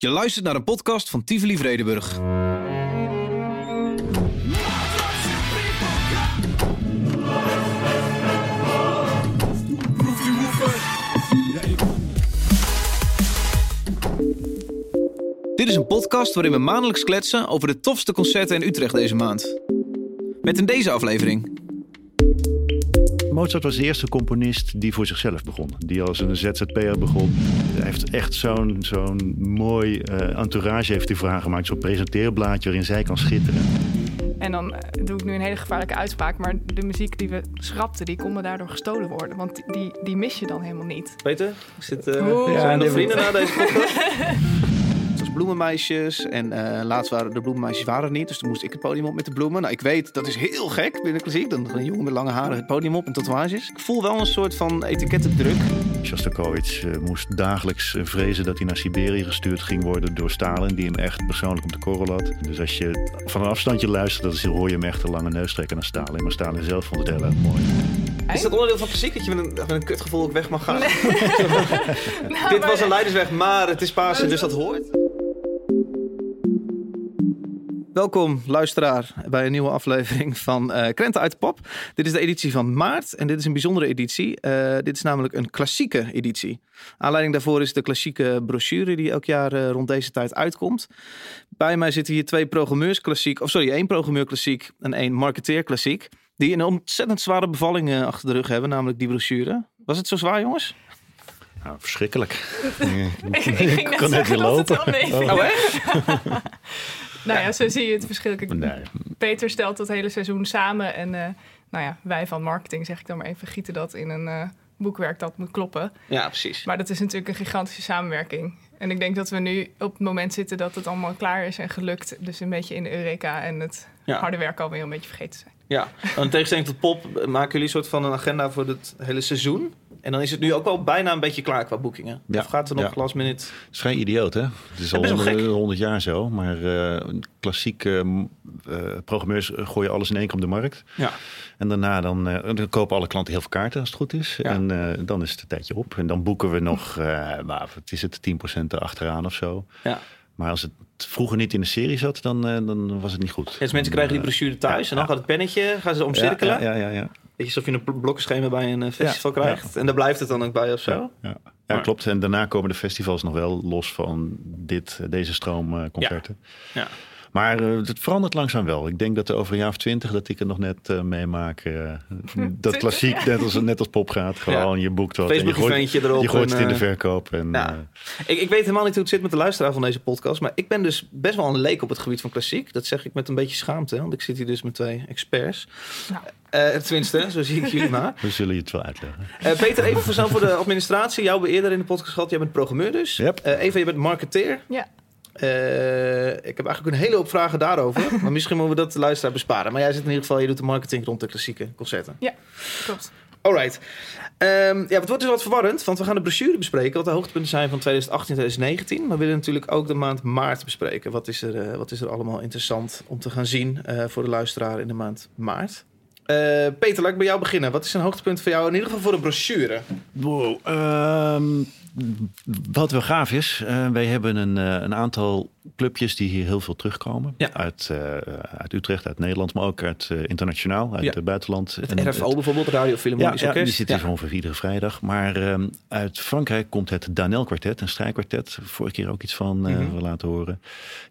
Je luistert naar een podcast van Tivoli Vredenburg. Dit is een podcast waarin we maandelijks kletsen over de tofste concerten in Utrecht deze maand. Met in deze aflevering Mozart was de eerste componist die voor zichzelf begon. Die als een ZZP'er begon. Hij heeft echt zo'n zo'n mooi uh, entourage heeft hij voor haar gemaakt. Zo'n presenteerblaadje waarin zij kan schitteren. En dan uh, doe ik nu een hele gevaarlijke uitspraak. Maar de muziek die we schrapten, die kon me daardoor gestolen worden. Want die, die mis je dan helemaal niet. Peter, zit, uh, zijn er vrienden na deze podcast? Bloemenmeisjes. En uh, laatst waren de bloemenmeisjes waren er niet. Dus toen moest ik het podium op met de bloemen. Nou, ik weet, dat is heel gek binnen klassiek. Dan een jongen met lange haren het podium op en tatoeages. Ik voel wel een soort van etikettendruk. Shostakovich uh, moest dagelijks uh, vrezen dat hij naar Siberië gestuurd ging worden door Stalin. Die hem echt persoonlijk op de korrel had. Dus als je van een afstandje luistert, dan hoor je hem echt een lange neus trekken naar Stalin. Maar Stalin zelf vond het heel erg mooi. Is dat onderdeel van klassiek dat je met een, met een kutgevoel ook weg mag gaan? Nee. nou, Dit was een leidersweg, maar het is Pasen, dus dat hoort. Welkom, luisteraar, bij een nieuwe aflevering van uh, Krenten uit de Pop. Dit is de editie van maart en dit is een bijzondere editie. Uh, dit is namelijk een klassieke editie. Aanleiding daarvoor is de klassieke brochure die elk jaar uh, rond deze tijd uitkomt. Bij mij zitten hier twee programmeurs klassiek, of sorry, één programmeur klassiek en één marketeer klassiek. Die een ontzettend zware bevalling achter de rug hebben, namelijk die brochure. Was het zo zwaar, jongens? Nou, verschrikkelijk. ik, ik, ik kan net weer lopen. Oh, echt? Nou ja, zo zie je het verschil. Nee. Peter stelt dat hele seizoen samen. En uh, nou ja, wij van marketing, zeg ik dan maar even, gieten dat in een uh, boekwerk dat moet kloppen. Ja, precies. Maar dat is natuurlijk een gigantische samenwerking. En ik denk dat we nu op het moment zitten dat het allemaal klaar is en gelukt. Dus een beetje in de Eureka en het ja. harde werk alweer een beetje vergeten zijn. Ja, in tegenstelling tot Pop maken jullie een soort van een agenda voor het hele seizoen. En dan is het nu ook wel bijna een beetje klaar qua boekingen. Ja. Of gaat er nog ja. last minute? Het is geen idioot, hè? Het is al honderd, honderd jaar zo. Maar uh, klassieke uh, programmeurs gooien alles in één keer op de markt. Ja. En daarna dan, uh, dan kopen alle klanten heel veel kaarten als het goed is. Ja. En dan is het een tijdje op. En dan boeken we nog, maar het is het 10% erachteraan of zo. Ja. Maar als het vroeger niet in de serie zat, dan, dan was het niet goed. Ja, dus mensen krijgen die brochure thuis en dan gaat het pennetje, gaan ze omcirkelen. Ja, ja, ja. Je, alsof je een blokkenschema bij een festival krijgt. En daar blijft het dan ook bij of zo. Ja, ja. klopt. En daarna komen de festivals nog wel los van dit, deze stroom concerten. ja. Maar uh, het verandert langzaam wel. Ik denk dat er over een jaar of twintig dat ik het nog net uh, meemaak. Uh, dat klassiek net als, net als pop gaat. Gewoon ja. je boekt wat. Facebook en je gooit, erop. Je gooit het in de verkoop. En, ja. ik, ik weet helemaal niet hoe het zit met de luisteraar van deze podcast. Maar ik ben dus best wel een leek op het gebied van klassiek. Dat zeg ik met een beetje schaamte. Want ik zit hier dus met twee experts. Nou. tenminste, zo zie ik jullie maar. We zullen je het wel uitleggen. Peter, even voor, voor de administratie. Jou hebben we eerder in de podcast gehad. Jij bent programmeur dus. Yep. Eva, je bent marketeer. Ja. Uh, ik heb eigenlijk een hele hoop vragen daarover. maar misschien moeten we dat de luisteraar besparen. Maar jij zit in ieder geval, je doet de marketing rond de klassieke concerten. Ja, klopt. Alright. Um, ja, het wordt dus wat verwarrend, want we gaan de brochure bespreken. Wat de hoogtepunten zijn van 2018 en 2019. Maar we willen natuurlijk ook de maand maart bespreken. Wat is er, uh, wat is er allemaal interessant om te gaan zien uh, voor de luisteraar in de maand maart? Peter, laat ik bij jou beginnen. Wat is een hoogtepunt voor jou, in ieder geval voor de brochure? Wow, um, wat wel gaaf is, uh, wij hebben een, uh, een, aantal clubjes die hier heel veel terugkomen. Ja. Uit, uh, uit Utrecht, uit Nederland, maar ook uit internationaal, uit ja. het buitenland. Het en RFO het, bijvoorbeeld, Radio Philharmonisch ja, Orkest. Ja, die zit hier ongeveer iedere vrijdag. Maar ehm, uit Frankrijk komt het Danel Quartet, een strijkkwartet. Vorige keer ook iets van mm -hmm. laten horen.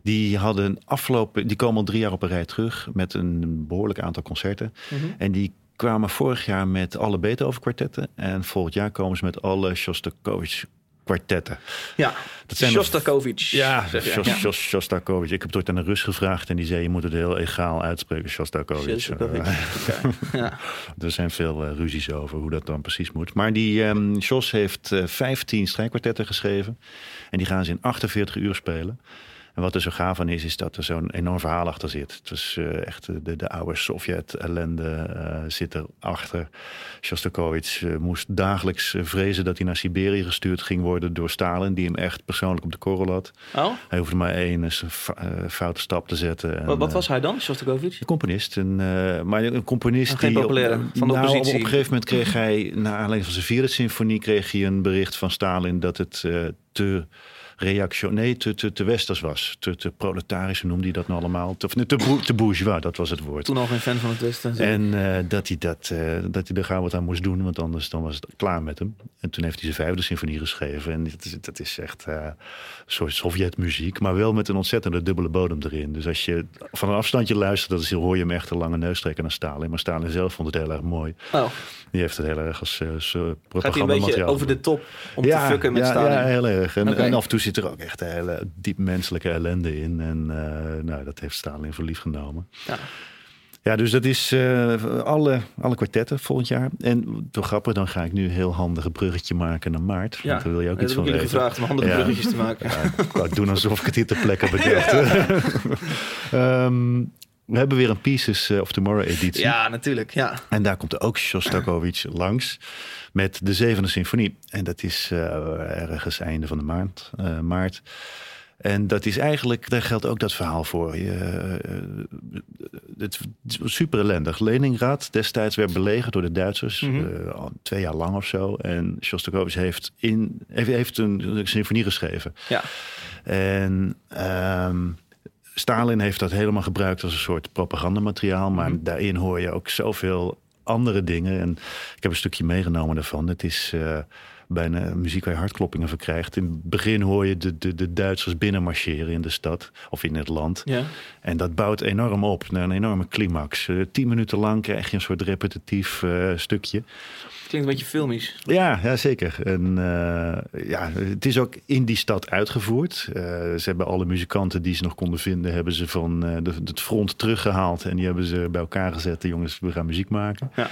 Die hadden afgelopen, die komen al drie jaar op een rij terug met een behoorlijk aantal concerten. Mhm. Mm -hmm. En die kwamen vorig jaar met alle Beethoven kwartetten. En volgend jaar komen ze met alle Shostakovich kwartetten. Ja, dat zijn Shostakovich. Ja, Shost, Shost, Shostakovich. Ik heb het ooit aan een Rus gevraagd en die zei... je moet het heel egaal uitspreken, Shostakovich. Shostakovich. okay. ja. Er zijn veel uh, ruzies over hoe dat dan precies moet. Maar die um, Jos heeft uh, 15 strijkkwartetten geschreven. En die gaan ze in 48 uur spelen. En wat er zo gaaf aan is, is dat er zo'n enorm verhaal achter zit. Het was uh, echt de, de oude Sovjet-ellende uh, zit erachter. Shostakovich uh, moest dagelijks vrezen dat hij naar Siberië gestuurd ging worden door Stalin, die hem echt persoonlijk op de korrel had. Oh? Hij hoefde maar één foute stap te zetten. En, wat, wat, was hij dan, Shostakovich? Een componist. Een, maar een componist Geen die... populaire, van de nou, oppositie. Op een gegeven moment kreeg hij, naar aanleiding van zijn vierde symfonie, kreeg hij een bericht van Stalin dat het te reaction, nee, te, te, te westers was. Te, te proletarisch, noemde hij dat nou allemaal? Te, te, te, te bourgeois, dat was het woord. Toen al geen fan van het Westen. En uh, dat, hij dat, uh, dat hij er gauw wat aan moest doen, want anders dan was het klaar met hem. En toen heeft hij zijn vijfde symfonie geschreven. En dat is, dat is echt uh, soort Sovjetmuziek, maar wel met een ontzettende dubbele bodem erin. Dus als je van een afstandje luistert, dan hoor je hem echt een lange neus trekken naar Stalin. Maar Stalin zelf vond het heel erg mooi. Oh. Die heeft het heel erg als uh, propaganda Gaat hij een beetje over de top om ja, te fucken met ja, Stalin? Ja, heel erg. En, okay. en, af en toe zit er ook echt een hele diep menselijke ellende in. En uh, nou, dat heeft Stalin voor lief genomen. Ja. Ja, dus dat is uh, alle, alle kwartetten volgend jaar. En toch grappig, dan ga ik nu een heel handig een bruggetje maken naar maart. Ja, want daar wil je ook iets van ik weten. jullie gevraagd om handige Ja. bruggetjes te maken. Ja, ik doen alsof ik het hier ter plekke bedacht. Ehm, we hebben weer een Pieces of Tomorrow editie. Ja, natuurlijk. Ja. En daar komt ook Shostakovich langs met de zevende symfonie. En dat is uh, ergens einde van de maand, uh, maart. En dat is eigenlijk, daar geldt ook dat verhaal voor. Je, uh, het is super ellendig. Leningrad destijds werd belegerd door de Duitsers, al twee jaar lang of zo. En Shostakovich heeft, in, heeft, heeft een, een symfonie geschreven. Ja. En um, Stalin heeft dat helemaal gebruikt als een soort propagandamateriaal. Maar Mhm. daarin hoor je ook zoveel andere dingen. En ik heb een stukje meegenomen daarvan. Het is uh, bijna muziek waar je hartkloppingen van krijgt. In het begin hoor je de, de, de Duitsers binnenmarcheren in de stad of in het land. Ja. En dat bouwt enorm op naar een enorme climax. Uh, tien minuten lang krijg je een soort repetitief uh, stukje. Klinkt een beetje filmisch. Ja, ja zeker. En uh, ja, het is ook in die stad uitgevoerd. Ze hebben alle muzikanten die ze nog konden vinden, hebben ze van de, het front teruggehaald. En die hebben ze bij elkaar gezet. De jongens, we gaan muziek maken. Ja.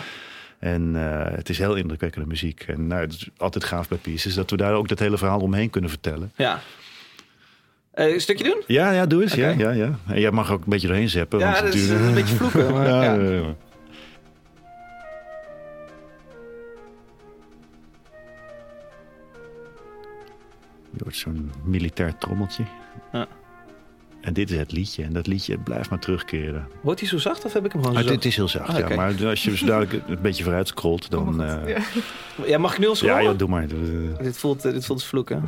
En het is heel indrukwekkende muziek. En nou, het is altijd gaaf bij Pieces dat we daar ook dat hele verhaal omheen kunnen vertellen. Ja. Uh, een stukje doen? Ja, ja doe eens. Okay. Ja, ja, ja. En jij mag ook een beetje doorheen zeppen. Ja, want dat is een beetje vloeken. Maar, ja. Je hoort zo'n militair trommeltje. Ja. En dit is het liedje. En dat liedje blijft maar terugkeren. Wordt hij zo zacht of heb ik hem gewoon zo ah, zacht? Het is heel zacht, Ah, ja. okay. Maar als je dus duidelijk een beetje vooruit scrolt, dan... Oh, uh... ja. ja, mag ik nu al ja, scrollen? ja, doe maar. Dit voelt, uh, dit voelt als vloeken.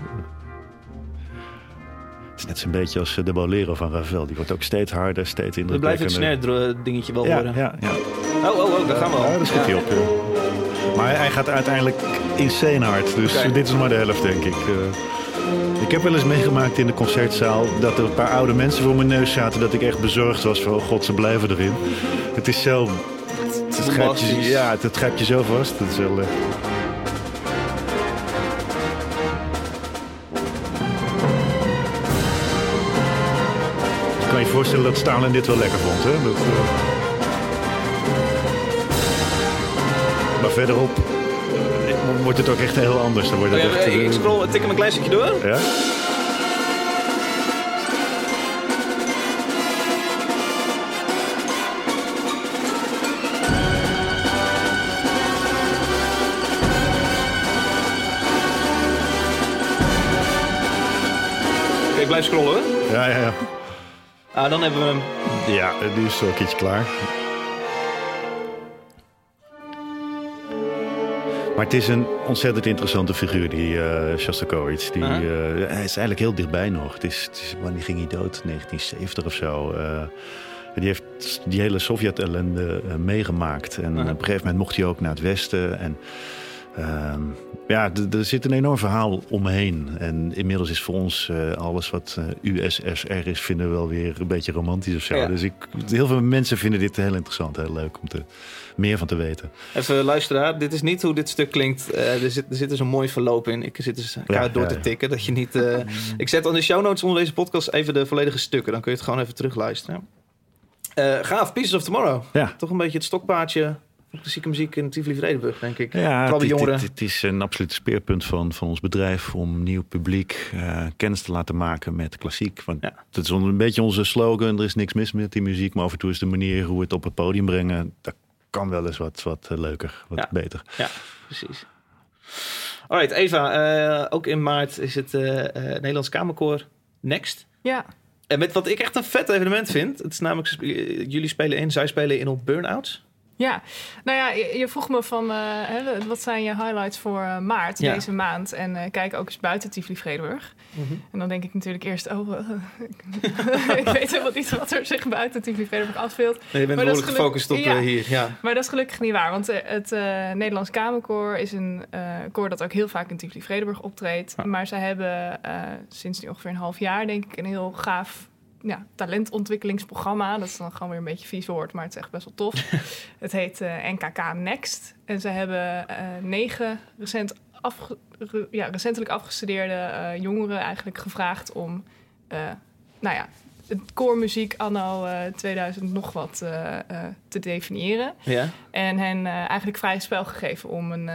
Het is net zo'n beetje als de Bolero van Ravel. Die wordt ook steeds harder, steeds We blijven het indrukwekkender. snare dingetje wel Ja, horen. ja, ja. Oh, oh, oh, daar gaan we al. Ja, daar schiet hij op. ja. Maar hij gaat uiteindelijk insane hard. Dus dit is maar de helft, denk ik. Uh, ik heb wel eens meegemaakt in de concertzaal... dat er een paar oude mensen voor mijn neus zaten... dat ik echt bezorgd was van, oh god, ze blijven erin. Het is zo... Het, het grijpt je, ja, het, het grijpt je zo vast. Het is wel... eh, Ik kan je voorstellen dat Stalin dit wel lekker vond, hè? Dat, eh, Maar verderop wordt het ook echt heel anders. Dan wordt het Oh, ja, echt, ik eh, scroll, tik hem een klein stukje door. Ja? Oké, ik blijf scrollen. hoor. Ja, ja, ja. Ah, dan hebben we hem. Ja, nu is het wel een keertje klaar. Maar het is een ontzettend interessante figuur, die uh, Shostakovich. Die, uh, hij is eigenlijk heel dichtbij nog. Het is, het is, wanneer ging hij dood? 1970 of zo. Uh, die heeft die hele Sovjet-ellende meegemaakt. En op een gegeven moment mocht hij ook naar het westen. En uh, ja, er zit een enorm verhaal omheen. En inmiddels is voor ons uh, alles wat uh, USSR is, vinden we wel weer een beetje romantisch of zo. Ja. Dus ik, heel veel mensen vinden dit heel interessant, heel leuk om te, meer van te weten. Even luisteren, dit is niet hoe dit stuk klinkt. Uh, er, zit, er zit dus een mooi verloop in. Ik zit dus Ja, door ja, te ja. tikken. Dat je niet. Uh, ik zet aan de show notes onder deze podcast even de volledige stukken. Dan kun je het gewoon even terugluisteren. Uh, gaaf, Pieces of Tomorrow. Ja. Toch een beetje het stokpaardje klassieke muziek in Tivoli Vredenburg, denk ik. Ja, Vooral de het, jongeren. Het, het, is een absoluut speerpunt van, van ons bedrijf om nieuw publiek uh, kennis te laten maken met klassiek. Want Ja. dat is een beetje onze slogan. Er is niks mis met die muziek, maar af en toe is de manier hoe we het op het podium brengen, dat kan wel eens wat, wat uh, leuker, wat Ja. beter. Ja, precies. Alright, Eva. eh, ook in maart is het eh, eh, Nederlands Kamerkoor Next. Ja, En met wat ik echt een vet evenement vind. Het is namelijk, eh, jullie spelen in, zij spelen in op Burnouts. Ja, nou ja, je, vroeg me van uh, hè, wat zijn je highlights voor uh, maart deze maand? En uh, kijk ook eens buiten Tivoli Vredenburg. Mm -hmm. En dan denk ik natuurlijk eerst, oh, ik weet helemaal niet wat er zich buiten Tivoli Vredenburg afspeelt. Nee, je bent behoorlijk gefocust op ja, hier. Ja. Maar dat is gelukkig niet waar, want het Nederlands Kamerkoor is een koor dat ook heel vaak in Tivoli Vredenburg optreedt. Ja. Maar zij hebben sinds nu ongeveer een half jaar, denk ik, een heel gaaf ja, talentontwikkelingsprogramma. Dat is dan gewoon weer een beetje vies woord, maar het is echt best wel tof. het heet uh, NKK Next. En ze hebben uh, negen recent afge ja, recentelijk afgestudeerde uh, jongeren eigenlijk gevraagd om, nou ja, het koormuziek anno 2000 nog wat te definiëren. Ja. En hen eigenlijk vrij spel gegeven om een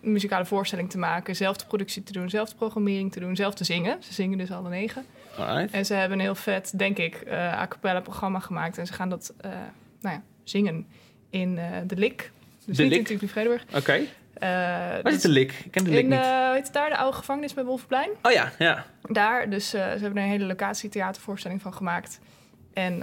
muzikale voorstelling te maken, zelf de productie te doen, zelf de programmering te doen, zelf te zingen. Ze zingen dus alle negen. Alright. En ze hebben een heel vet, denk ik, uh, a cappella programma gemaakt. En ze gaan dat uh, nou ja, zingen in uh, de Lik. Dus de niet Lik? in Tivoli Vredenburg. Oké. Waar is de Lik? Ik ken de Lik in, niet. het daar de oude gevangenis bij Wolfplein? Oh ja, ja. Daar, dus ze hebben er een hele locatietheatervoorstelling van gemaakt. En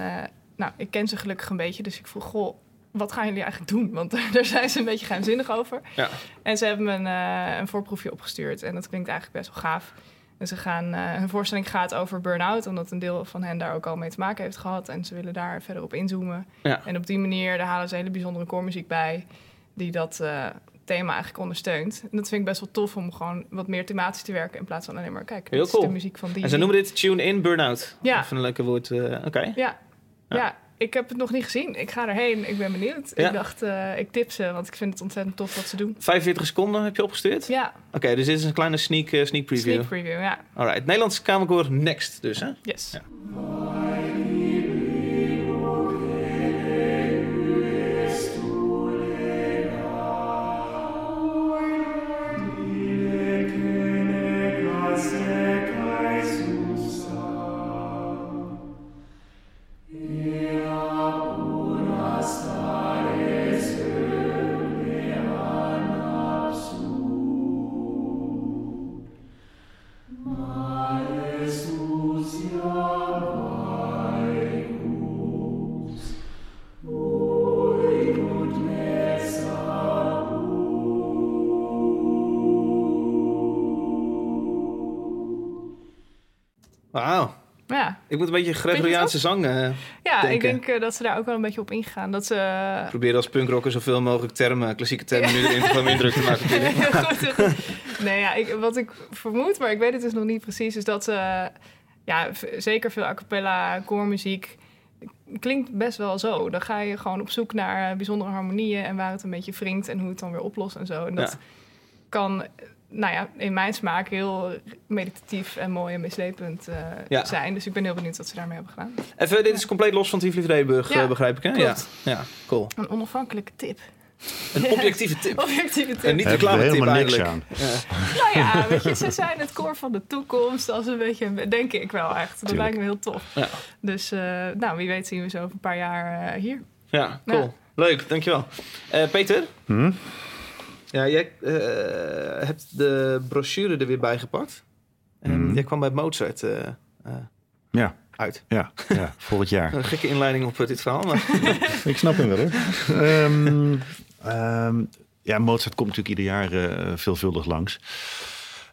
nou, ik ken ze gelukkig een beetje, dus ik vroeg, goh, wat gaan jullie eigenlijk doen? Want daar zijn ze een beetje geheimzinnig over. Ja. En ze hebben me een, uh, een voorproefje opgestuurd. En dat klinkt eigenlijk best wel gaaf. En ze gaan, uh, hun voorstelling gaat over burn-out, omdat een deel van hen daar ook al mee te maken heeft gehad. En ze willen daar verder op inzoomen. Ja. En op die manier daar halen ze hele bijzondere koormuziek bij, die dat uh, thema eigenlijk ondersteunt. En dat vind ik best wel tof om gewoon wat meer thematisch te werken in plaats van alleen maar kijk, Heel dit is cool. de muziek van die. En ze noemen dit Tune In Burnout. Ja. Even een leuke woord. uh, Oké. Ja. ja. ja. Ik heb het nog niet gezien. Ik ga erheen. Ik ben benieuwd. Ja. Ik dacht, uh, ik tip ze, want ik vind het ontzettend tof wat ze doen. 45 seconden heb je opgestuurd? Ja. Oké, dus dit is een kleine sneak, uh, sneak preview. Sneak preview, ja. Alright, Nederlands Kamerkoor Next dus, hè? Yes. Ja. Wauw. Ja. Ik moet een beetje Gregoriaanse zang uh, Ja, denken. ik denk uh, dat ze daar ook wel een beetje op ingaan. Dat ze... Uh... Probeer als punkrocker zoveel mogelijk termen, klassieke termen, nu erin gewoon indruk te maken. Goed. Nee, ja, ik, wat ik vermoed, maar ik weet het dus nog niet precies, is dat ze ja, zeker veel a cappella, koormuziek klinkt best wel zo. Dan ga je gewoon op zoek naar bijzondere harmonieën en waar het een beetje wringt en hoe het dan weer oplost en zo. En dat Ja. kan nou ja, in mijn smaak heel meditatief en mooi en mislepend uh, Ja. zijn. Dus ik ben heel benieuwd wat ze daarmee hebben gedaan. Even, dit is compleet los van Tivoli Vredenburg, Ja, uh, begrijp ik, hè? klopt. Ja. ja, cool. Een onafhankelijke tip. Een objectieve tip. Objectieve tip. En niet reclame tip eigenlijk. aan. Ja. Nou ja, weet je, ze zijn het koor van de toekomst. Als een beetje, denk ik wel echt. Dat Tuurlijk. lijkt me heel tof. Ja. Dus uh, nou, wie weet zien we zo over een paar jaar uh, hier. ja, cool. Ja. Leuk, dankjewel. Uh, Peter, Hm? Ja, jij uh, hebt de brochure er weer bij gepakt. En Mhm. jij kwam bij Mozart uh, Ja, uit. ja, ja, volgend jaar. Een gekke inleiding op dit verhaal. Maar... Ik snap hem wel hoor. Ehm, ehm, ja, Mozart komt natuurlijk ieder jaar eh, veelvuldig langs.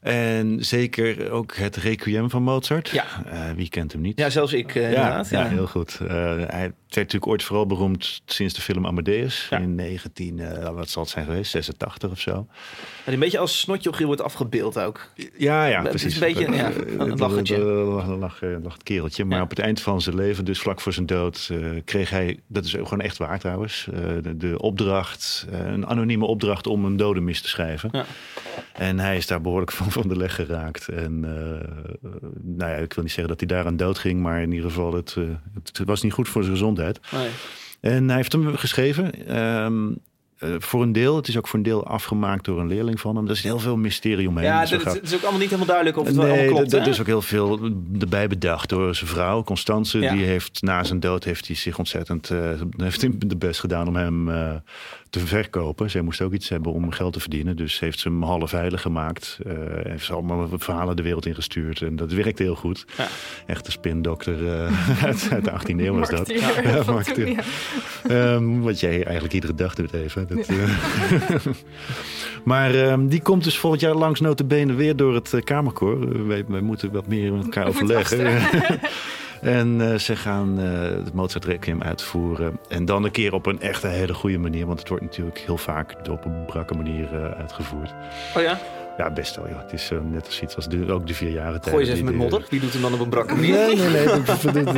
En zeker ook het Requiem van Mozart. Ja. Eh, wie kent hem niet? ja, zelfs ik uh, ja, inderdaad. ja, heel goed. Uh, hij werd natuurlijk ooit vooral beroemd sinds de film Amadeus Ja. in 19, uh, wat zal het zijn geweest, 86 of zo. En een beetje als snotjochie wordt afgebeeld ook. Ja, ja, Het is precies. een beetje, ja, een lachertje. Een lach, lach het kereltje. Maar Ja. op het eind van zijn leven, dus vlak voor zijn dood, uh, kreeg hij, dat is ook gewoon echt waar trouwens, uh, de, de, opdracht, een anonieme opdracht om een dodenmis te schrijven. Ja. En hij is daar behoorlijk van van de leg geraakt. En nou ja, ik wil niet zeggen dat hij daaraan dood ging, maar in ieder geval, het, het was niet goed voor zijn gezondheid. Nee. En hij heeft hem geschreven. Um, eh, voor een deel, het is ook voor een deel afgemaakt door een leerling van hem. Er is heel veel mysterie omheen. Ja, Dus er gaat- het is ook allemaal niet helemaal duidelijk of het wel Nee, allemaal klopt. hè? is ook heel veel erbij bedacht door zijn vrouw, Constance. Ja. Die heeft na zijn dood heeft hij zich ontzettend eh, heeft de best gedaan om hem eh, te verkopen. Zij moest ook iets hebben om geld te verdienen. Dus heeft ze hem half veilig gemaakt. eh heeft ze allemaal verhalen de wereld ingestuurd. En dat werkte heel goed. Ja. Echte spindokter eh, uit, uit de 18e eeuw was dat. Ja. Ehm, wat jij eigenlijk iedere dag doet even. Dat, eh. maar ehm, die komt dus volgend jaar langs notabene weer door het eh, Kamerkoor. Eh, wij, wij moeten wat meer met elkaar overleggen. en eh, ze gaan eh het Mozart Requiem uitvoeren. En dan een keer op een echt een hele goede manier. Want het wordt natuurlijk heel vaak op een brakke manier eh, uitgevoerd. Oh ja? Ja, best wel. Ja. Het is eh, net als iets als de, ook de vier jaren tijd. Gooi eens even met modder. Wie doet hem dan op een brakke manier? Nee, nee, nee.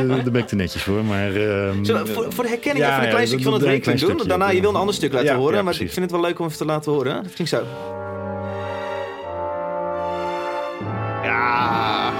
Daar ben ik te netjes voor. Maar, ehm, voor, voor de herkenning Ja, even een ja, klein stukje van het klein doen? stukje. Daarna, je wil een ander stuk laten horen, maar ik vind het wel leuk om even te laten horen. Dat klinkt zo. Ja.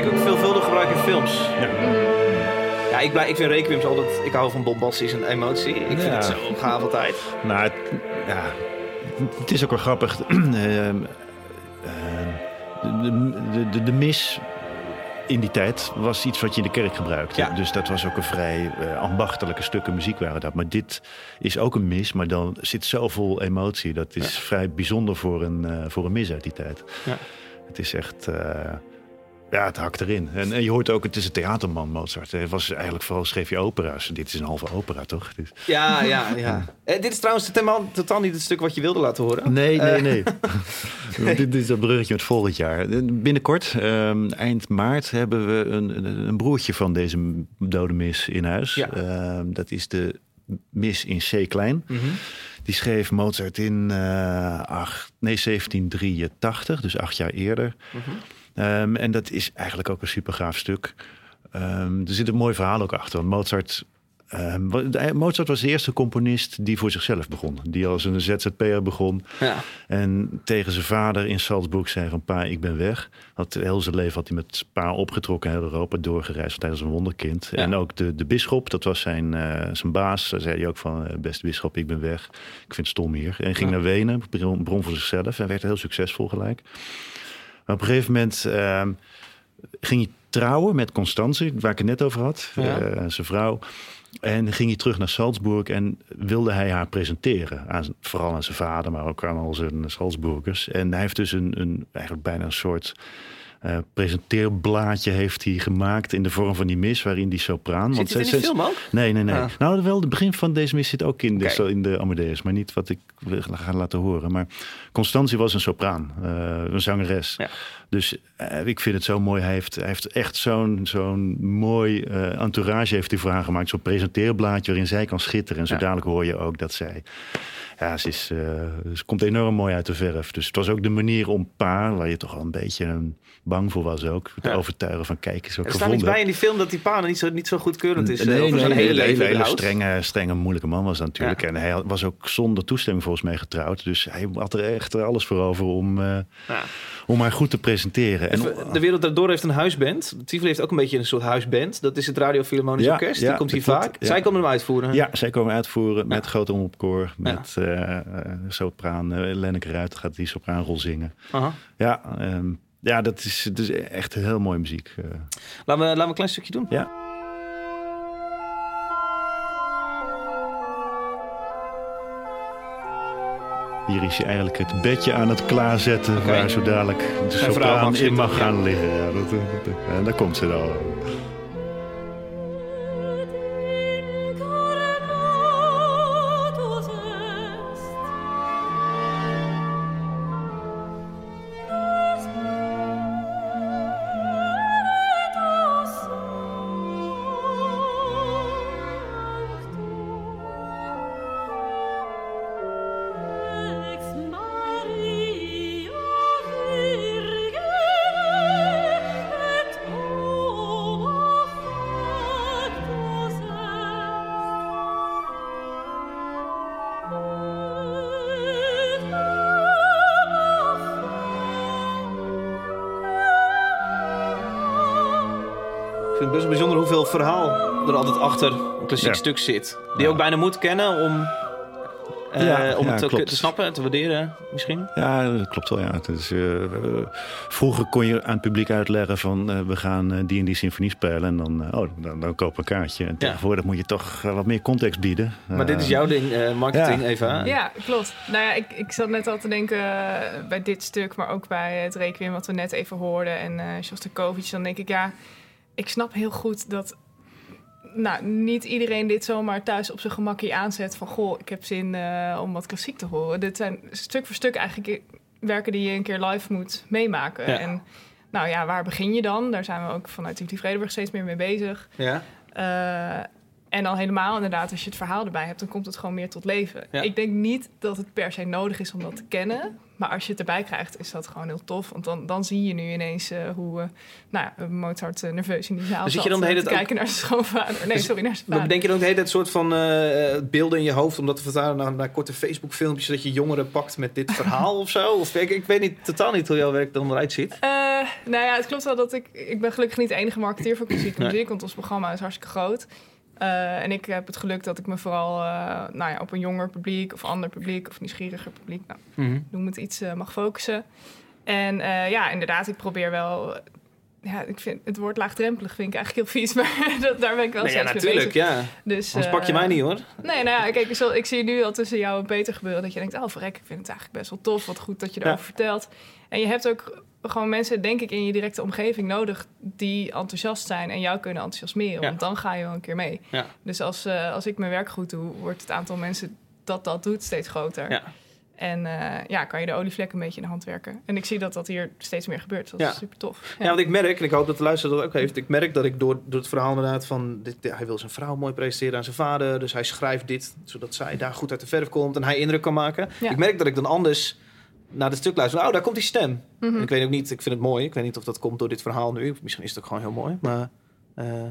Ik denk ook veelvuldig gebruik in films. Ja. Ja, ik, blij, ik vind requiems altijd... Ik hou van bombasties en emotie. Ik vind Ja. het zo gaaf altijd. Nou, het, ja, het is ook wel grappig. Ehm, ehm, de, de, de, de mis in die tijd was iets wat je in de kerk gebruikte. Ja. Dus dat was ook een vrij eh, ambachtelijke stukken muziek waren dat. Maar dit is ook een mis, maar dan zit zoveel emotie. Dat is vrij bijzonder voor een, eh, voor een mis uit die tijd. Ja. Het is echt... eh, ja, het hakt erin. En, en je hoort ook, het is een theaterman, Mozart. Hij was eigenlijk vooral schreef je opera's. Dit is een halve opera, toch? Dus- Ja, ja, ja. Eh, dit is trouwens totaal, totaal niet het stuk wat je wilde laten horen. Nee, nee, Eh, nee. dit, is dat bruggetje met volgend jaar. Binnenkort, ehm, eind maart, hebben we een, een, een broertje van deze dode mis in huis. Ja. Ehm, dat is de mis in C klein. Mhm. Die schreef Mozart in acht, nee, 1783, dus acht jaar eerder. Mhm. Ehm, en dat is eigenlijk ook een super gaaf stuk. Ehm, er zit een mooi verhaal ook achter. Mozart, ehm, de- Mozart was de eerste componist die voor zichzelf begon. Die als een ZZP'er begon. Ja. En tegen zijn vader in Salzburg zei van pa, ik ben weg. Had, heel zijn leven had hij met pa opgetrokken heel Europa doorgereisd. Was een wonderkind. Ja. En ook de, de bisschop, dat was zijn, eh, zijn baas. Daar zei hij ook van, eh, beste bisschop, ik ben weg. Ik vind het stom hier. En ging Ja. naar Wenen, bron, bron voor zichzelf. En werd heel succesvol gelijk. Maar op een gegeven moment ehm, ging hij trouwen met Constanze, waar ik het net over had. Ja. eh, zijn vrouw. En ging hij terug naar Salzburg en wilde hij haar presenteren. Aan, vooral aan zijn vader, maar ook aan al zijn Salzburgers. En hij heeft dus een, een eigenlijk bijna een soort eh, presenteerblaadje heeft hij gemaakt in de vorm van die mis, waarin die sopraan. Zit het in die film ook? Nee, nee, nee. Ah. Nou, wel, het begin van deze mis zit ook in de, in de Amadeus, maar niet wat ik gaan laten horen. Maar Constantie was een sopraan, eh, een zangeres. Ja. Dus eh, ik vind het zo mooi. Hij heeft, hij heeft echt zo'n zo'n mooi entourage heeft hij voor haar gemaakt. Zo'n presenteerblaadje waarin zij kan schitteren. En zo Ja. dadelijk hoor je ook dat zij... Ja, ze, is, ze komt enorm mooi uit de verf. Dus het was ook de manier om pa, waar je toch al een beetje eh, bang voor was ook, te Ja. overtuigen van kijk eens wat Er staat iets gevonden bij in die film dat die pa niet zo, niet zo goedkeurend is. eh, Nee, nee, nee, een hele, strenge, strenge, moeilijke man was natuurlijk. En hij was ook zonder toestemming volgens mij getrouwd. Dus hij had er echt alles voor over om, eh, Ja. om haar goed te presenteren. En, de Wereld Daardoor heeft een huisband. Tivoli heeft ook een beetje een soort huisband. Dat is het Radio Philharmonisch Orkest. ja, Die komt hier vaak. Zij komen hem uitvoeren. ja, zij komen uitvoeren met grote omroepkoor. Met eh, sopraan, uh, Lenneke Ruit gaat die sopraanrol zingen. Aha. Ja, ehm, ja dat, is, dat is echt heel mooie muziek. eh. Laten, we, laten we een klein stukje doen. Ja. Hier is hij eigenlijk het bedje aan het klaarzetten waar zo dadelijk de sopraan in mag gaan liggen. Ja, dat, dat, dat- en daar komt ze dan. Vind het best wel bijzonder hoeveel verhaal er altijd achter een klassiek Ja. stuk zit. Die je Ja. ook bijna moet kennen om, eh, Ja, om ja, het ook klopt. te snappen en te waarderen misschien. Ja, dat klopt wel. Ja. Het is, eh, eh, vroeger kon je aan het publiek uitleggen van eh, we gaan die en die symfonie spelen. En dan, oh, dan, dan koop een kaartje. En tegenwoordig moet je toch wat meer context bieden. Maar dit is jouw ding, eh, marketing, ja. Eva. Ja, klopt. Nou ja, ik, ik zat net al te denken bij dit stuk, maar ook bij het Requiem wat we net even hoorden en eh Shostakovich. Dan denk ik, ja, ik snap heel goed dat nou, niet iedereen dit zomaar thuis op zijn gemakkie aanzet van, goh, ik heb zin eh, om wat klassiek te horen. Dit zijn stuk voor stuk eigenlijk werken die je een keer live moet meemaken. Ja. En nou ja, waar begin je dan? Daar zijn we ook vanuit Tivoli Vredenburg steeds meer mee bezig. Ja. Eh, en dan helemaal inderdaad, als je het verhaal erbij hebt, dan komt het gewoon meer tot leven. Ja. Ik denk niet dat het per se nodig is om dat te kennen. Maar als je het erbij krijgt, is dat gewoon heel tof. Want dan, dan zie je nu ineens eh, hoe eh, nou, ja, Mozart eh, nerveus in die zaal Dus zit je dan de eh, hele te tijd kijken naar zijn schoonvader. Nee, Dus- sorry, naar zijn Maar vader. bedenk je dan de hele tijd soort van eh, beelden in je hoofd om dat te vertalen naar, naar korte Facebook filmpjes dat je jongeren pakt met dit verhaal of zo? Of ik, ik weet niet, totaal niet hoe jouw werk dan eruit ziet. Eh, nou ja, het klopt wel dat ik... Ik ben gelukkig niet de enige marketeer voor klassieke Nee. muziek. Want ons programma is hartstikke groot. Eh, en ik heb het geluk dat ik me vooral eh, nou ja, op een jonger publiek... of ander publiek of nieuwsgieriger publiek... Nou, noem het iets, eh, mag focussen. En ja, inderdaad, ik probeer wel... Ja, ik vind het woord laagdrempelig vind ik eigenlijk heel vies, maar dat, daar ben ik wel Nee, ja, steeds mee natuurlijk, ja. Dus, Anders pak je mij niet hoor. Nee, nou ja, kijk, ik, zal- ik zie nu al tussen jou en Peter gebeuren dat je denkt, oh verrek, ik vind het eigenlijk best wel tof, wat goed dat je erover Ja. vertelt. En je hebt ook gewoon mensen, denk ik, in je directe omgeving nodig die enthousiast zijn en jou kunnen enthousiasmeren, Ja. want dan ga je wel een keer mee. Ja. Dus als, eh, als ik mijn werk goed doe, wordt het aantal mensen dat dat doet steeds groter. Ja. En eh, ja, kan je de olievlek een beetje in de hand werken. En ik zie dat dat hier steeds meer gebeurt. Dat is super tof. Ja, want ik merk, en ik hoop dat de luisteraar dat ook heeft. Ik merk dat ik door, door het verhaal inderdaad van... Dit, hij wil zijn vrouw mooi presenteren aan zijn vader. Dus hij schrijft dit, zodat zij daar goed uit de verf komt. En hij indruk kan maken. Ik merk dat ik dan anders naar het stuk luister. Oh, daar komt die stem. Mhm. En ik weet ook niet, ik vind het mooi. Ik weet niet of dat komt door dit verhaal nu. Misschien is het ook gewoon heel mooi. Maar eh,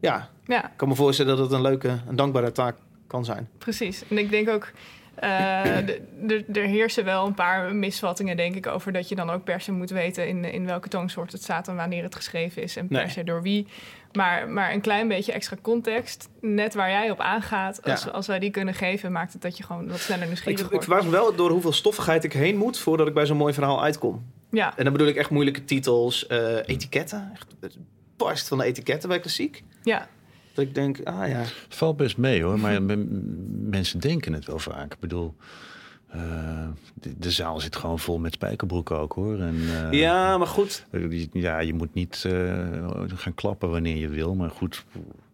ja, Ja, ik kan me voorstellen dat het een leuke, een dankbare taak kan zijn. Precies. En ik denk ook, eh, de- de- er heersen wel een paar misvattingen, denk ik, over dat je dan ook per se moet weten in, in welke toonsoort het staat en wanneer het geschreven is en per Nee. se door wie. Maar, maar een klein beetje extra context, net waar jij op aangaat, als, Ja. als wij die kunnen geven, maakt het dat je gewoon wat sneller Ik, nieuwsgierig ik wordt. verbaas me wel door hoeveel stoffigheid ik heen moet voordat ik bij zo'n mooi verhaal uitkom. Ja, En dan bedoel ik echt moeilijke titels, eh, etiketten. Echt, het barst van de etiketten bij klassiek. ja, Dat ik denk, ah ja. Het valt best mee hoor, maar mensen denken het wel vaak. Ik bedoel, de, de zaal zit gewoon vol met spijkerbroeken ook hoor. En, eh, ja, maar goed. eh, Ja, je moet niet eh, gaan klappen wanneer je wil, maar goed.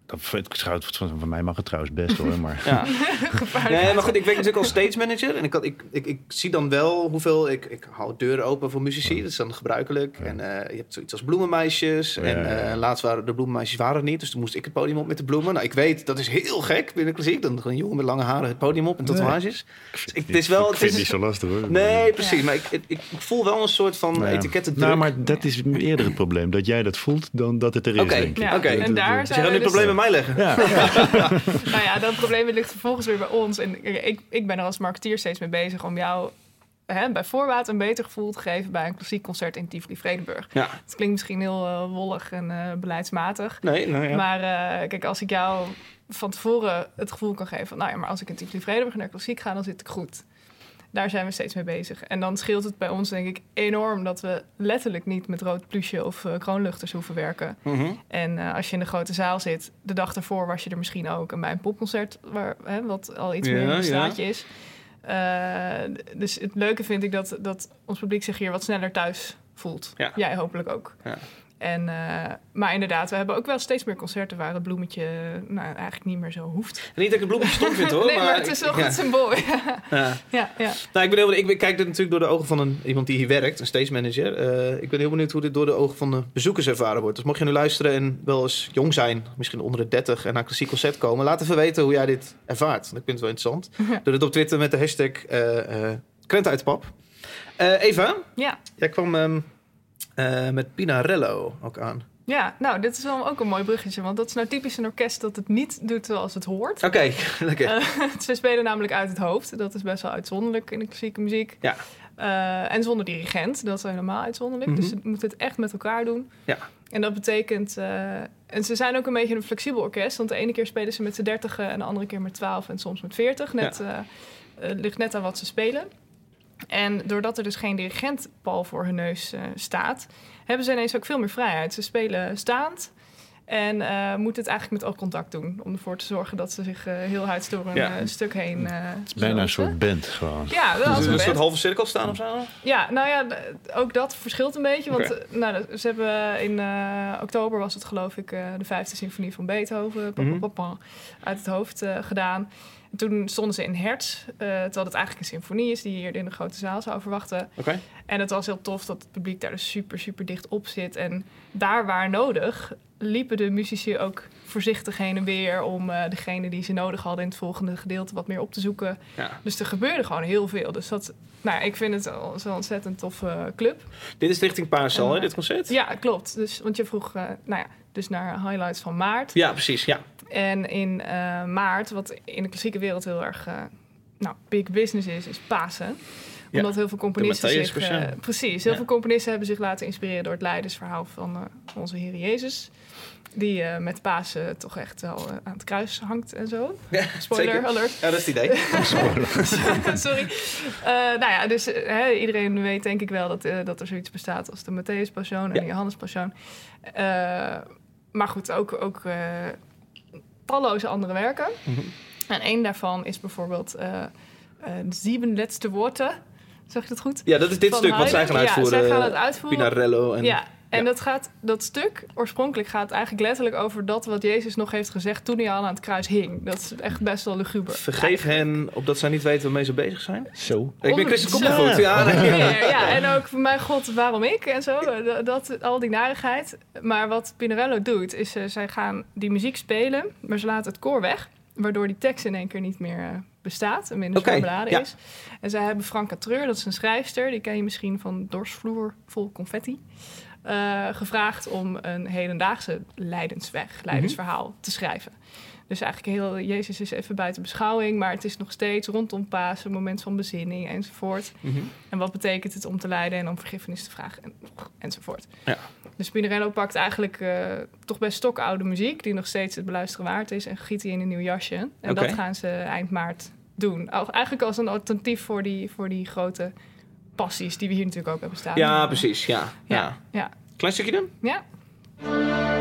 Dat, het schuit, van van mij mag het trouwens best hoor, maar Ja. Nee, maar goed, ik werk natuurlijk als stage manager. En ik, had, ik, ik, ik zie dan wel hoeveel... Ik, ik hou deuren open voor muzici. Dat is dan gebruikelijk. En eh, je hebt zoiets als bloemenmeisjes. Ja, en eh, laatst waren de bloemenmeisjes waren er niet. Dus toen moest ik het podium op met de bloemen. Nou, ik weet, dat is heel gek binnen klassiek. Dan een jongen met lange haren het podium op en Nee. tatoeages. Dus ik, het is wel... ik Het vind is, het niet zo lastig hoor. nee, precies. Ja. Maar ik, ik, ik voel wel een soort van Ja. etiketten Nou, maar dat is eerder het probleem. Dat jij dat voelt dan dat het er is, Oké, ik. Ja, Oké. en daar Dus zijn het dus- mij leggen. Ja, Nou ja, dat probleem ligt vervolgens weer bij ons. En ik, ik, ben er als marketeer steeds mee bezig om jou hè, bij voorbaat een beter gevoel te geven bij een klassiek concert in Tivoli Vredenburg. Ja. Het klinkt misschien heel eh, wollig en eh, beleidsmatig. Nee, nou ja. Maar eh, kijk, als ik jou van tevoren het gevoel kan geven van... nou ja, maar als ik in Tivoli Vredenburg naar klassiek ga, dan zit ik goed. Daar zijn we steeds mee bezig. En dan scheelt het bij ons denk ik enorm... dat we letterlijk niet met rood plusje of eh, kroonluchters hoeven werken. Mhm. En eh, als je in de grote zaal zit, de dag ervoor was je er misschien ook. En bij een popconcert, waar, hè, wat al iets Ja, meer een straatje is. Eh, dus het leuke vind ik dat, dat ons publiek zich hier wat sneller thuis voelt. Ja. Jij hopelijk ook. En, eh, maar inderdaad, we hebben ook wel steeds meer concerten waar het bloemetje nou, eigenlijk niet meer zo hoeft. En niet dat ik het bloemetje stom vind hoor. nee, maar, het is wel ja. goed symbool. Ja. ja, ja. Nou, ik ben heel benieuwd. Ik kijk dit natuurlijk door de ogen van een, iemand die hier werkt, een stage manager. Eh, ik ben heel benieuwd hoe dit door de ogen van de bezoekers ervaren wordt. Dus mocht je nu luisteren en wel eens jong zijn, misschien onder de 30 en naar een klassiek concert komen, laat even weten hoe jij dit ervaart. Ik vind het wel interessant. Doe het op Twitter met de hashtag Krenten uit de pap. Eh, Eva, ja. jij kwam ehm, eh, met Pinarello ook aan. Ja, nou, dit is wel ook een mooi bruggetje. Want dat is nou typisch een orkest dat het niet doet zoals het hoort. Oké, lekker. Eh, ze spelen namelijk uit het hoofd. Dat is best wel uitzonderlijk in de klassieke muziek. Ja. Eh, en zonder dirigent, dat is helemaal uitzonderlijk. Mhm. Dus ze moeten het echt met elkaar doen. Ja. En dat betekent... en ze zijn ook een beetje een flexibel orkest. Want de ene keer spelen ze met z'n dertigen... en de andere keer met twaalf en soms met veertig. Net, ligt net aan wat ze spelen. En doordat er dus geen dirigentpal voor hun neus eh, staat... hebben ze ineens ook veel meer vrijheid. Ze spelen staand... En eh, moeten het eigenlijk met oogcontact doen. Om ervoor te zorgen dat ze zich eh, heel huids door een Ja. stuk heen. eh Het is bijna een soort band gewoon. Ja, wel Dus een een soort halve cirkel staan of zo? Ja, nou ja, ook dat verschilt een beetje. Want nou, ze hebben in eh, oktober was het geloof ik eh, de vijfde symfonie van Beethoven Mhm. pa, pa, uit het hoofd eh, gedaan. En toen stonden ze in hertz, eh, terwijl het eigenlijk een symfonie is die je hier in de grote zaal zou verwachten. Oké. En het was heel tof dat het publiek daar dus super, super dicht op zit. En daar waar nodig liepen de muzici ook voorzichtig heen en weer... om eh, degene die ze nodig hadden in het volgende gedeelte wat meer op te zoeken. Ja. Dus er gebeurde gewoon heel veel. Dus dat, nou, ik vind het zo'n ontzettend toffe club. Dit is richting Paarsal, hè, Eh, dit concert? Ja, klopt. Dus, want je vroeg nou ja, dus naar highlights van maart. Ja, precies, ja. En in eh, maart, wat in de klassieke wereld heel erg eh, nou, big business is, is Pasen. Ja, Omdat heel veel componisten zich... Eh, precies, heel Ja. veel componisten hebben zich laten inspireren door het leidersverhaal van eh, onze Heer Jezus. Die eh, met Pasen toch echt wel aan het kruis hangt en zo. ja Spoiler zeker. alert. Ja, dat is het idee. Sorry. Eh, nou ja, dus hè, iedereen weet denk ik wel dat, eh, dat er zoiets bestaat als de Matthäus Passion en Ja. de Johannes Passion. Eh, maar goed, ook, ook eh, talloze andere werken. Mhm. En één daarvan is bijvoorbeeld eh eh, Sieben Letzte Worte. Zeg je dat goed? Ja, dat is dit Van stuk wat zij gaan uitvoeren. Ja, zij gaan het uitvoeren. Pinarello en... Ja, en ja. Dat, gaat, dat stuk oorspronkelijk gaat eigenlijk letterlijk over dat wat Jezus nog heeft gezegd toen hij al aan het kruis hing. Dat is echt best wel luguber. Vergeef hen, opdat zij niet weten waarmee ze bezig zijn. Zo. Ik ben Christen zo. Koppenvoet, ja. Ja, ja, en ook mijn god, waarom ik en zo. Dat, dat- al die narigheid. Maar wat Pinarello doet, is uh, zij gaan die muziek spelen, maar ze laten het koor weg. Waardoor die tekst in één keer niet meer uh, bestaat en minder zwaar beladen ja. is. En zij hebben Franka Treur, dat is een schrijfster, die ken je misschien van Dorsvloer vol confetti. Uh, gevraagd om een hedendaagse leidensweg, leidensverhaal te schrijven. Dus eigenlijk heel, Jezus is even buiten beschouwing, maar het is nog steeds rondom Pasen, een moment van bezinning enzovoort. Mhm. En wat betekent het om te lijden en om vergiffenis te vragen en, enzovoort. Ja. Dus Pinarello pakt eigenlijk uh, toch best stokoude muziek, die nog steeds het beluisteren waard is, en giet die in een nieuw jasje. En dat gaan ze eind maart doen. Eigenlijk als een alternatief voor die, voor die grote passies die we hier natuurlijk ook hebben staan. Ja, precies, ja. ja. Ja, ja. Klein stukje dan? ja.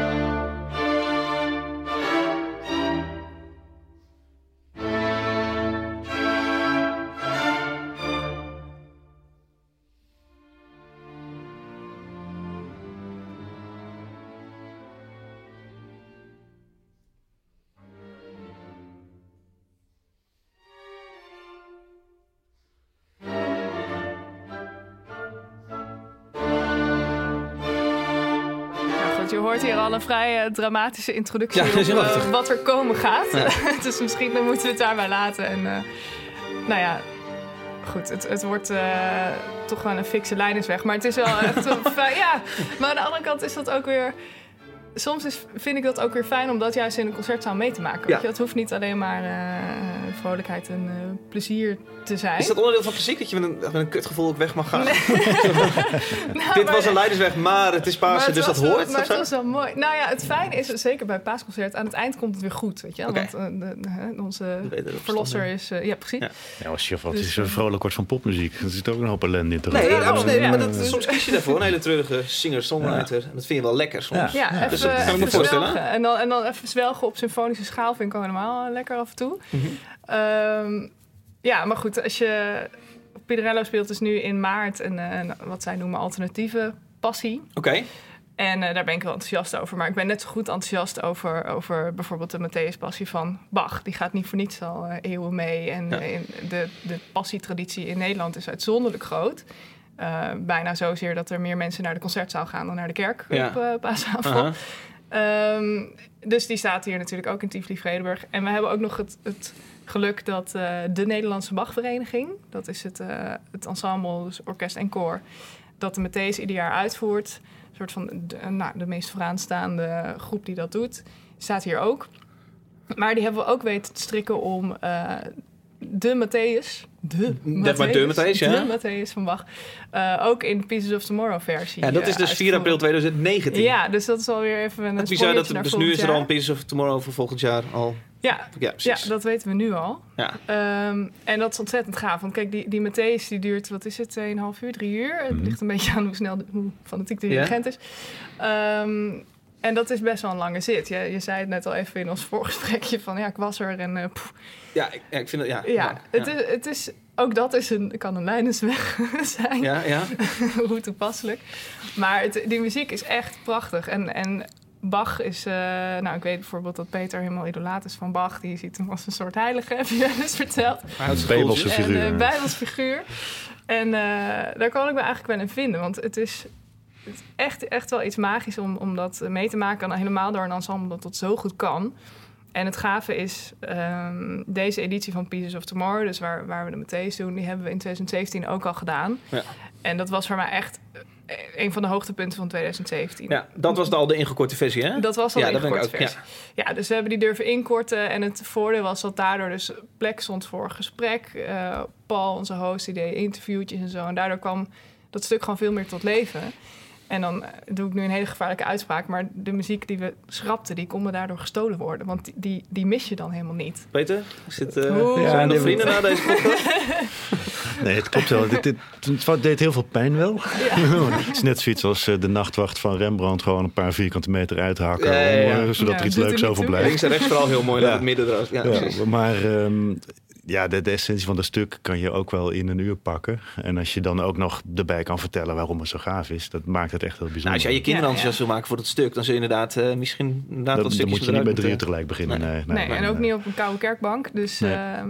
Al een vrij eh, dramatische introductie Ja, op eh, wat er komen gaat. Ja. dus misschien moeten we het daarbij laten. En eh, nou ja, goed, het, het wordt toch gewoon een fikse leidersweg. Maar het is wel echt Ja, maar aan de andere kant is dat ook weer... Soms is, vind ik dat ook weer fijn om dat juist in een concertzaal mee te maken. Ja. Weet je? Het hoeft niet alleen maar eh, vrolijkheid en eh, plezier te zijn. Is dat onderdeel van klassiek dat je met een, met een kutgevoel ook weg mag gaan? Nou, Dit maar- was een leidersweg, maar het is Pasen, het dus dat wel- hoort. Maar het was wel mooi. Nou ja, het fijne is, zeker bij het paasconcert, aan het eind komt het weer goed, weet je. Want eh, de, de- hè, onze verlosser is... ja, precies. Ja. Ja, als je wat Dus, is een vrolijk wordt van popmuziek. Er zit ook een hoop ellende in te Nee, daarom, absoluut. ja. Maar dat, soms kies je daarvoor een hele treurige singer-songwriter. En dat vind je wel lekker soms. Ja, Dus kan me voorstellen. En dan, en dan even zwelgen op symfonische schaal vind ik al helemaal eh, lekker af en toe. Mhm. Ehm, ja, maar goed, als je... Piderello speelt dus nu in maart een, eh, een, wat zij noemen alternatieve passie. Oké. En eh, daar ben ik wel enthousiast over. Maar ik ben net zo goed enthousiast over, over bijvoorbeeld de Matthäus Passie van Bach. Die gaat niet voor niets al eeuwen mee. En Ja. in de, de passietraditie in Nederland is uitzonderlijk groot. Eh, bijna zozeer dat er meer mensen naar de concertzaal gaan dan naar de kerk Ja. op eh paasavond. Ehm, dus die staat hier natuurlijk ook in Tivoli-Vredenburg. En we hebben ook nog het, het geluk dat eh, de Nederlandse Bachvereniging... dat is het, het ensemble, dus orkest en koor... dat de Matthäus ieder jaar uitvoert. soort van de, nou, de meest vooraanstaande groep die dat doet. Staat hier ook. Maar die hebben we ook weten te strikken om uh, de Matthäus. De Dat maar de Matthäus, ja. De Matthäus van Bach. Uh, ook in de Pieces of Tomorrow versie. Ja, dat is dus 4 april 2019. Ja, dus dat is alweer even een bizar dat Dus nu is er al een Pieces of Tomorrow voor volgend jaar al. Ja, ja, ja, dat weten we nu al. Ja. Um, en dat is ontzettend gaaf. Want kijk, die, die Matthäus die duurt, wat is het, 2,5 uur, 3 uur. Het Mhm. ligt een beetje aan hoe snel, de, hoe fanatiek de dirigent is. Um, en dat is best wel een lange zit. Je, je zei het net al even in ons voorgesprekje van ja, ik was er en uh, poef. Ja, ik, ja, ik vind het, ja. Ja, het, Is, het is, ook dat is een, kan een lijnensweg zijn. Ja, ja. Hoe toepasselijk. Maar het, die muziek is echt prachtig. En, en Bach is, uh, nou ik weet bijvoorbeeld dat Peter helemaal idolaat is van Bach. Die ziet hem als een soort heilige, heb je wel eens verteld. Een Bijbelse figuur. En, uh, Bijbels figuur. En uh, daar kan ik me eigenlijk wel in vinden. Want het is, het is echt, echt wel iets magisch om, om dat mee te maken. En helemaal door een ensemble dat dat zo goed kan. En het gave is, um, deze editie van Pieces of Tomorrow, dus waar, waar we de Matthäus doen, die hebben we in 2017 ook al gedaan. Ja. En dat was voor mij echt een van de hoogtepunten van 2017. Ja, dat was al de ingekorte versie, hè? Dat was al ja, de ingekorte versie. Ja. ja. dus we hebben die durven inkorten. En het voordeel was dat daardoor dus plek stond voor gesprek. Uh, Paul, onze host, die deed interviewtjes en zo. En daardoor kwam dat stuk gewoon veel meer tot leven. En dan doe ik nu een hele gevaarlijke uitspraak. Maar de muziek die we schrapten, die kon me daardoor gestolen worden. Want die, die, mis je dan helemaal niet. Peter, zit, uh, ja, zijn er vrienden na deze podcast? nee, het klopt wel. dit, dit, het deed heel veel pijn wel. Ja. het is net zoiets als uh, de nachtwacht van Rembrandt. Gewoon een paar vierkante meter uithakken. Ja, ja, om, uh, zodat er iets leuks overblijft. Links en rechts vooral heel mooi. Ja. het midden eruit. Ja, maar... Um, ja, de, de, essentie van het stuk kan je ook wel in een uur pakken. En als je dan ook nog erbij kan vertellen waarom het zo gaaf is, dat maakt het echt heel bijzonder. Nou, als jij je kinderen enthousiast wil maken voor het stuk, dan zul je inderdaad uh, misschien inderdaad dat, wat Dan moet je niet bij drie uur tegelijk beginnen. Nee, nee, nee, nee en ook niet op een koude kerkbank. Dus nee. uh,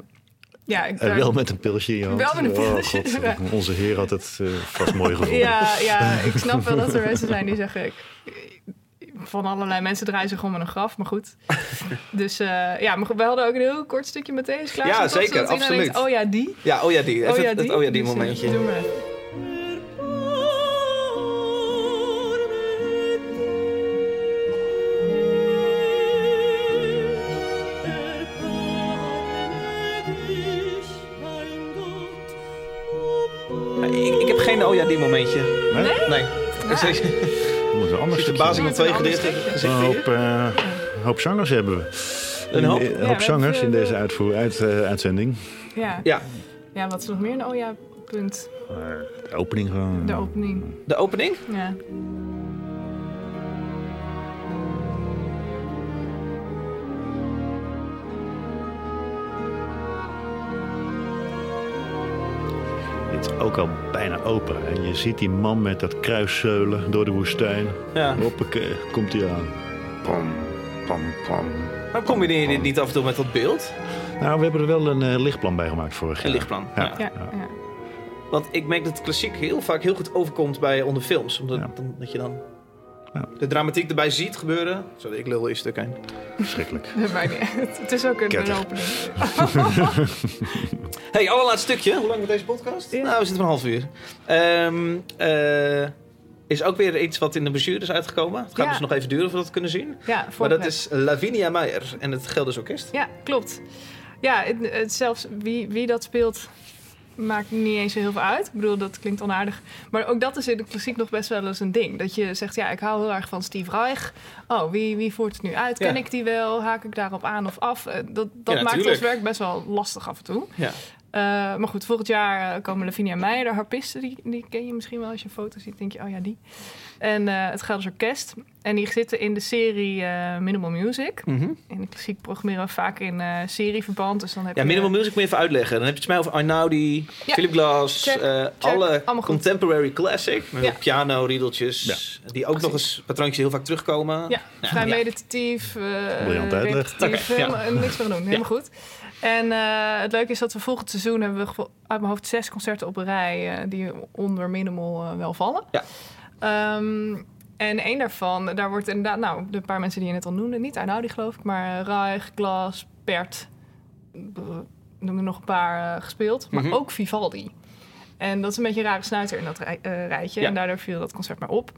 ja, ik, uh, wel met een pilsje in je hand. Wel met een pilsje. Oh, God, onze heer had het uh, vast mooi gevonden. ja, ja, ik snap wel dat er mensen zijn die zeggen... Van allerlei mensen draaien zich om een graf, maar goed. dus uh, ja, maar we hadden ook een heel kort stukje Matthäus klaar. Ja, zeker, absoluut. Denkt, oh ja, die. Ja, oh ja, die. Even oh ja, het, die, het oh ja, die dus, momentje. Doe maar. Ik, ik heb geen oh ja, die momentje. Nee? Nee. De bazing op twee gedeelten Een hoop, uh, hoop zangers hebben we. Een hoop, een hoop ja, zangers in deze uitvoer, uit, uh, uitzending. Ja. ja. Ja, wat is nog meer een oh ja punt? Uh, de opening gewoon. De opening. De opening? Ja. Ook al bijna open. En je ziet die man met dat kruiszeulen door de woestijn. Ja. Hoppakee, komt hij aan. Pam, pam, pam. Waarom combineer je dit niet af en toe met dat beeld? Nou, we hebben er wel een uh, lichtplan bij gemaakt vorig jaar. Een lichtplan, ja. Ja, ja. ja. Want ik merk dat klassiek heel vaak heel goed overkomt bij onder films. Omdat ja. dan, dat je dan de dramatiek erbij ziet gebeuren. Sorry, ik lul eerst stuk heen. Verschrikkelijk. Dat maakt niet uit. Het is ook een, een opening. hey, allerlaatste stukje. Hoe lang wordt deze podcast? Ja. Nou, we zitten een half uur. Um, uh, is ook weer iets wat in de brochure is uitgekomen. Het gaat Ja. dus nog even duren voordat we het kunnen zien. Ja, Maar dat net. is Lavinia Meijer en het Gelders Orkest. Ja, klopt. Ja, het, het zelfs wie, wie dat speelt maakt niet eens zo heel veel uit. Ik bedoel, dat klinkt onaardig. Maar ook dat is in de klassiek nog best wel eens een ding. Dat je zegt, ja, ik hou heel erg van Steve Reich. Oh, wie, wie voert het nu uit? Ken Ja. ik die wel? Haak ik daarop aan of af? Eh, Dat, dat Ja, maakt ons werk best wel lastig af en toe. Ja. Eh, maar goed, volgend jaar eh, komen Lavinia Meijer, de harpiste. Die, die ken je misschien wel als je een foto ziet. denk je, oh ja, die. En eh, het Gelders Orkest. En die zitten in de serie eh, Minimal Music. Mhm. In de klassiek programmeren we vaak in eh, serieverband. Dus dan heb Ja, je... Minimal Music moet je even uitleggen. Dan heb je het mij over Arnaudi, Ja. Philip Glass, Check, eh, check. alle contemporary classic. Met Ja. piano, riedeltjes. Die ook nog eens patroontjes heel vaak terugkomen. Ja, vrij Ja. meditatief, eh Briljant uitleg. helemaal, niks meer doen, helemaal goed. En eh, het leuke is dat we volgend seizoen hebben we uit mijn hoofd zes concerten op een rij eh, die onder minimal eh, wel vallen. Ja. Ehm, en één daarvan, daar wordt inderdaad, nou, de paar mensen die je net al noemde, niet Arnaudi geloof ik, maar Reich, Glas, Pert, b- noem er nog een paar gespeeld, maar Mhm. ook Vivaldi. En dat is een beetje een rare snuiter in dat rij- rijtje. Ja. En daardoor viel dat concert maar op.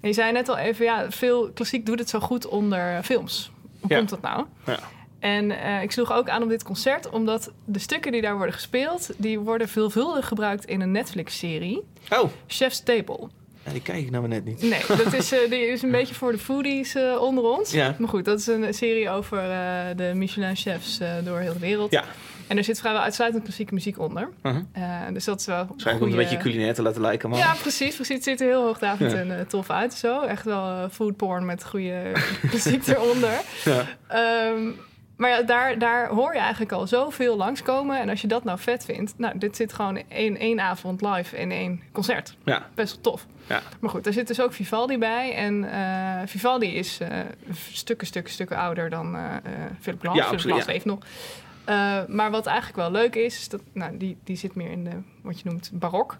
En je zei net al even, ja, veel klassiek doet het zo goed onder films. Hoe Ja. komt dat nou? Ja. En eh, ik sloeg ook aan op dit concert, omdat de stukken die daar worden gespeeld, die worden veelvuldig gebruikt in een Netflix-serie, Oh, Chef's Table. ja, die kijk ik nou net niet. Nee, dat is, eh, die is een beetje voor de foodies eh, onder ons. Ja. Maar goed, dat is een serie over de Michelin-chefs door heel de wereld. Ja. En er zit vrijwel uitsluitend klassieke muziek onder. Uh-huh. Dus dat is wel Waarschijnlijk om een beetje culinair te laten lijken, man. Ja, precies, precies. Het ziet er heel hoogdravend Ja. en tof uit. Zo. Echt wel food porn met goede muziek eronder. Ja. Ehm, maar ja, daar, daar hoor je eigenlijk al zoveel langskomen. En als je dat nou vet vindt... Nou, dit zit gewoon in één avond live in één concert. Ja. Best wel tof. Ja. Maar goed, daar zit dus ook Vivaldi bij. En eh, Vivaldi is eh, stukken, stukken, stukken ouder dan eh, Philip Glass. Ja, Philip Glass ja. leeft nog. Maar wat eigenlijk wel leuk is, is dat, nou, die, die zit meer in de, wat je noemt, barok.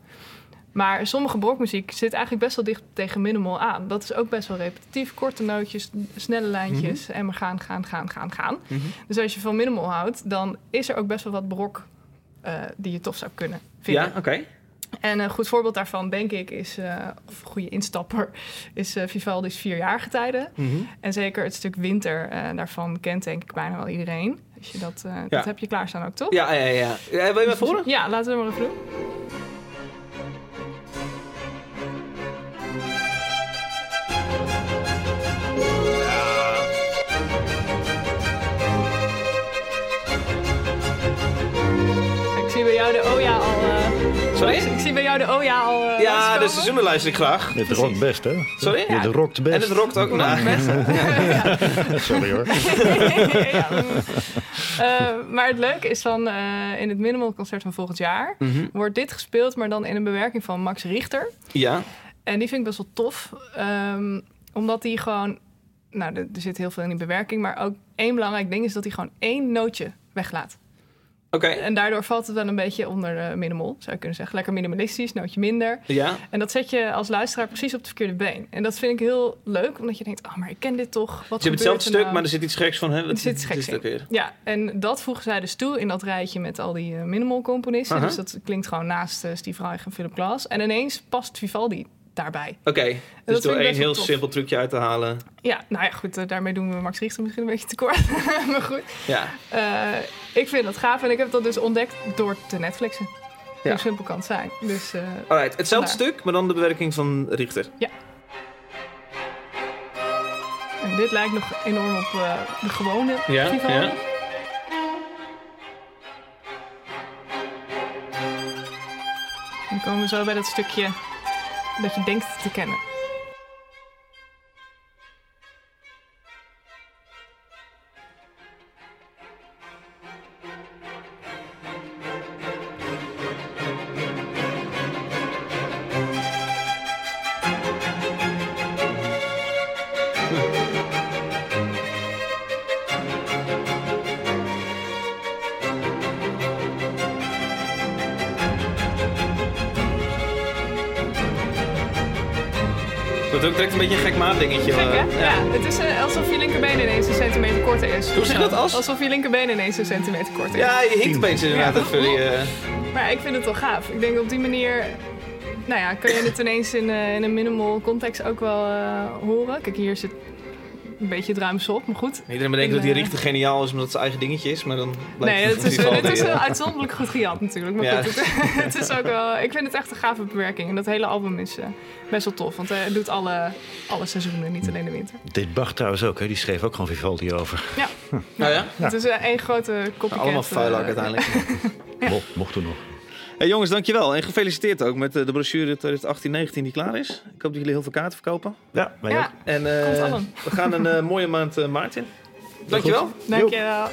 Maar sommige barokmuziek zit eigenlijk best wel dicht tegen minimal aan. Dat is ook best wel repetitief. Korte nootjes, snelle lijntjes. En maar gaan, gaan, gaan, gaan, gaan. Mhm. Dus als je van minimal houdt, dan is er ook best wel wat barok eh, die je tof zou kunnen vinden. Ja, oké. En een goed voorbeeld daarvan, denk ik, is, eh, of een goede instapper, is eh, Vivaldi's Vierjarige Tijden. Mhm. En zeker het stuk winter, daarvan kent denk ik bijna wel iedereen. Dus je dat, dat heb je klaarstaan ook, toch? Ja, ja, ja. ja. Wil je mij voren? Ja, laten we maar even doen. Sorry? Ik zie bij jou de Oja al eh, Ja, de seizoenen luister ik graag. Dit rokt best, hè? Sorry? Dit rokt best. En het rokt ook. Sorry hoor. ja. Eh, maar het leuke is dan eh, in het Minimal Concert van volgend jaar Mhm. wordt dit gespeeld, maar dan in een bewerking van Max Richter. Ja. En die vind ik best wel tof, ehm, omdat hij gewoon, nou, er, er zit heel veel in die bewerking, maar ook één belangrijk ding is dat hij gewoon één nootje weglaat. Oké. En daardoor valt het wel een beetje onder de minimal, zou je kunnen zeggen. Lekker minimalistisch, nootje minder. Ja. En dat zet je als luisteraar precies op het verkeerde been. En dat vind ik heel leuk, omdat je denkt, oh, maar ik ken dit toch. Wat Dus je hebt hetzelfde stuk, nou? maar er zit iets geks van. Hè? Wat Er zit iets geks ook weer? Ja, en dat voegen zij dus toe in dat rijtje met al die eh, minimal componisten. Dus dat klinkt gewoon naast eh, Steve Reich en Philip Glass. En ineens past Vivaldi daarbij. Oké. Dus door één heel tof. simpel trucje uit te halen. Ja, nou ja, goed, eh, daarmee doen we Max Richter misschien een beetje tekort. maar goed, Ja. eh, ik vind dat gaaf en ik heb dat dus ontdekt door te Netflixen. Ja. Hoe simpel kan het zijn. Dus Alright, hetzelfde Vandaar. stuk, maar dan de bewerking van Richter. en dit lijkt nog enorm op de gewone Ja, ja. Dan komen we zo bij dat stukje dat je denkt te kennen. Dat is ook direct een beetje een gek maatdingetje. Gek, hè? eh, Ja. het is eh, alsof je linkerbeen ineens een centimeter korter is. Hoe zeg je dat als? Alsof je linkerbeen ineens een centimeter korter is. Ja, je hinkt opeens inderdaad Ja. even. Eh, Maar ik vind het wel gaaf. Ik denk op die manier... Nou ja, kan je het ineens in, eh, in een minimal context ook wel eh, horen. Kijk, hier zit een beetje ruimte op, maar goed. Iedereen bedenkt dat die eh, Richter geniaal is omdat het zijn eigen dingetje is, maar dan blijkt Nee, het het is, het is eh. wel uitzonderlijk goed gejat natuurlijk. Maar Ja. goed, het, het is ook wel... Ik vind het echt een gave bewerking. En dat hele album is eh, best wel tof. Want hij doet alle, alle seizoenen, niet alleen de winter. Dit Bach trouwens ook, hè? die schreef ook gewoon Vivaldi over. Ja, Nou ja, het is eh, één grote copycat. allemaal vuil ook eh, uiteindelijk. Mo- mocht toen nog. Hey, jongens, dankjewel. En gefeliciteerd ook met eh, de brochure 2018-19 die klaar is. Ik hoop dat jullie heel veel kaarten verkopen. Ja, wij ook. Ja, En eh, allen. we gaan een eh, mooie maand eh, maart in. Dankjewel. dankjewel.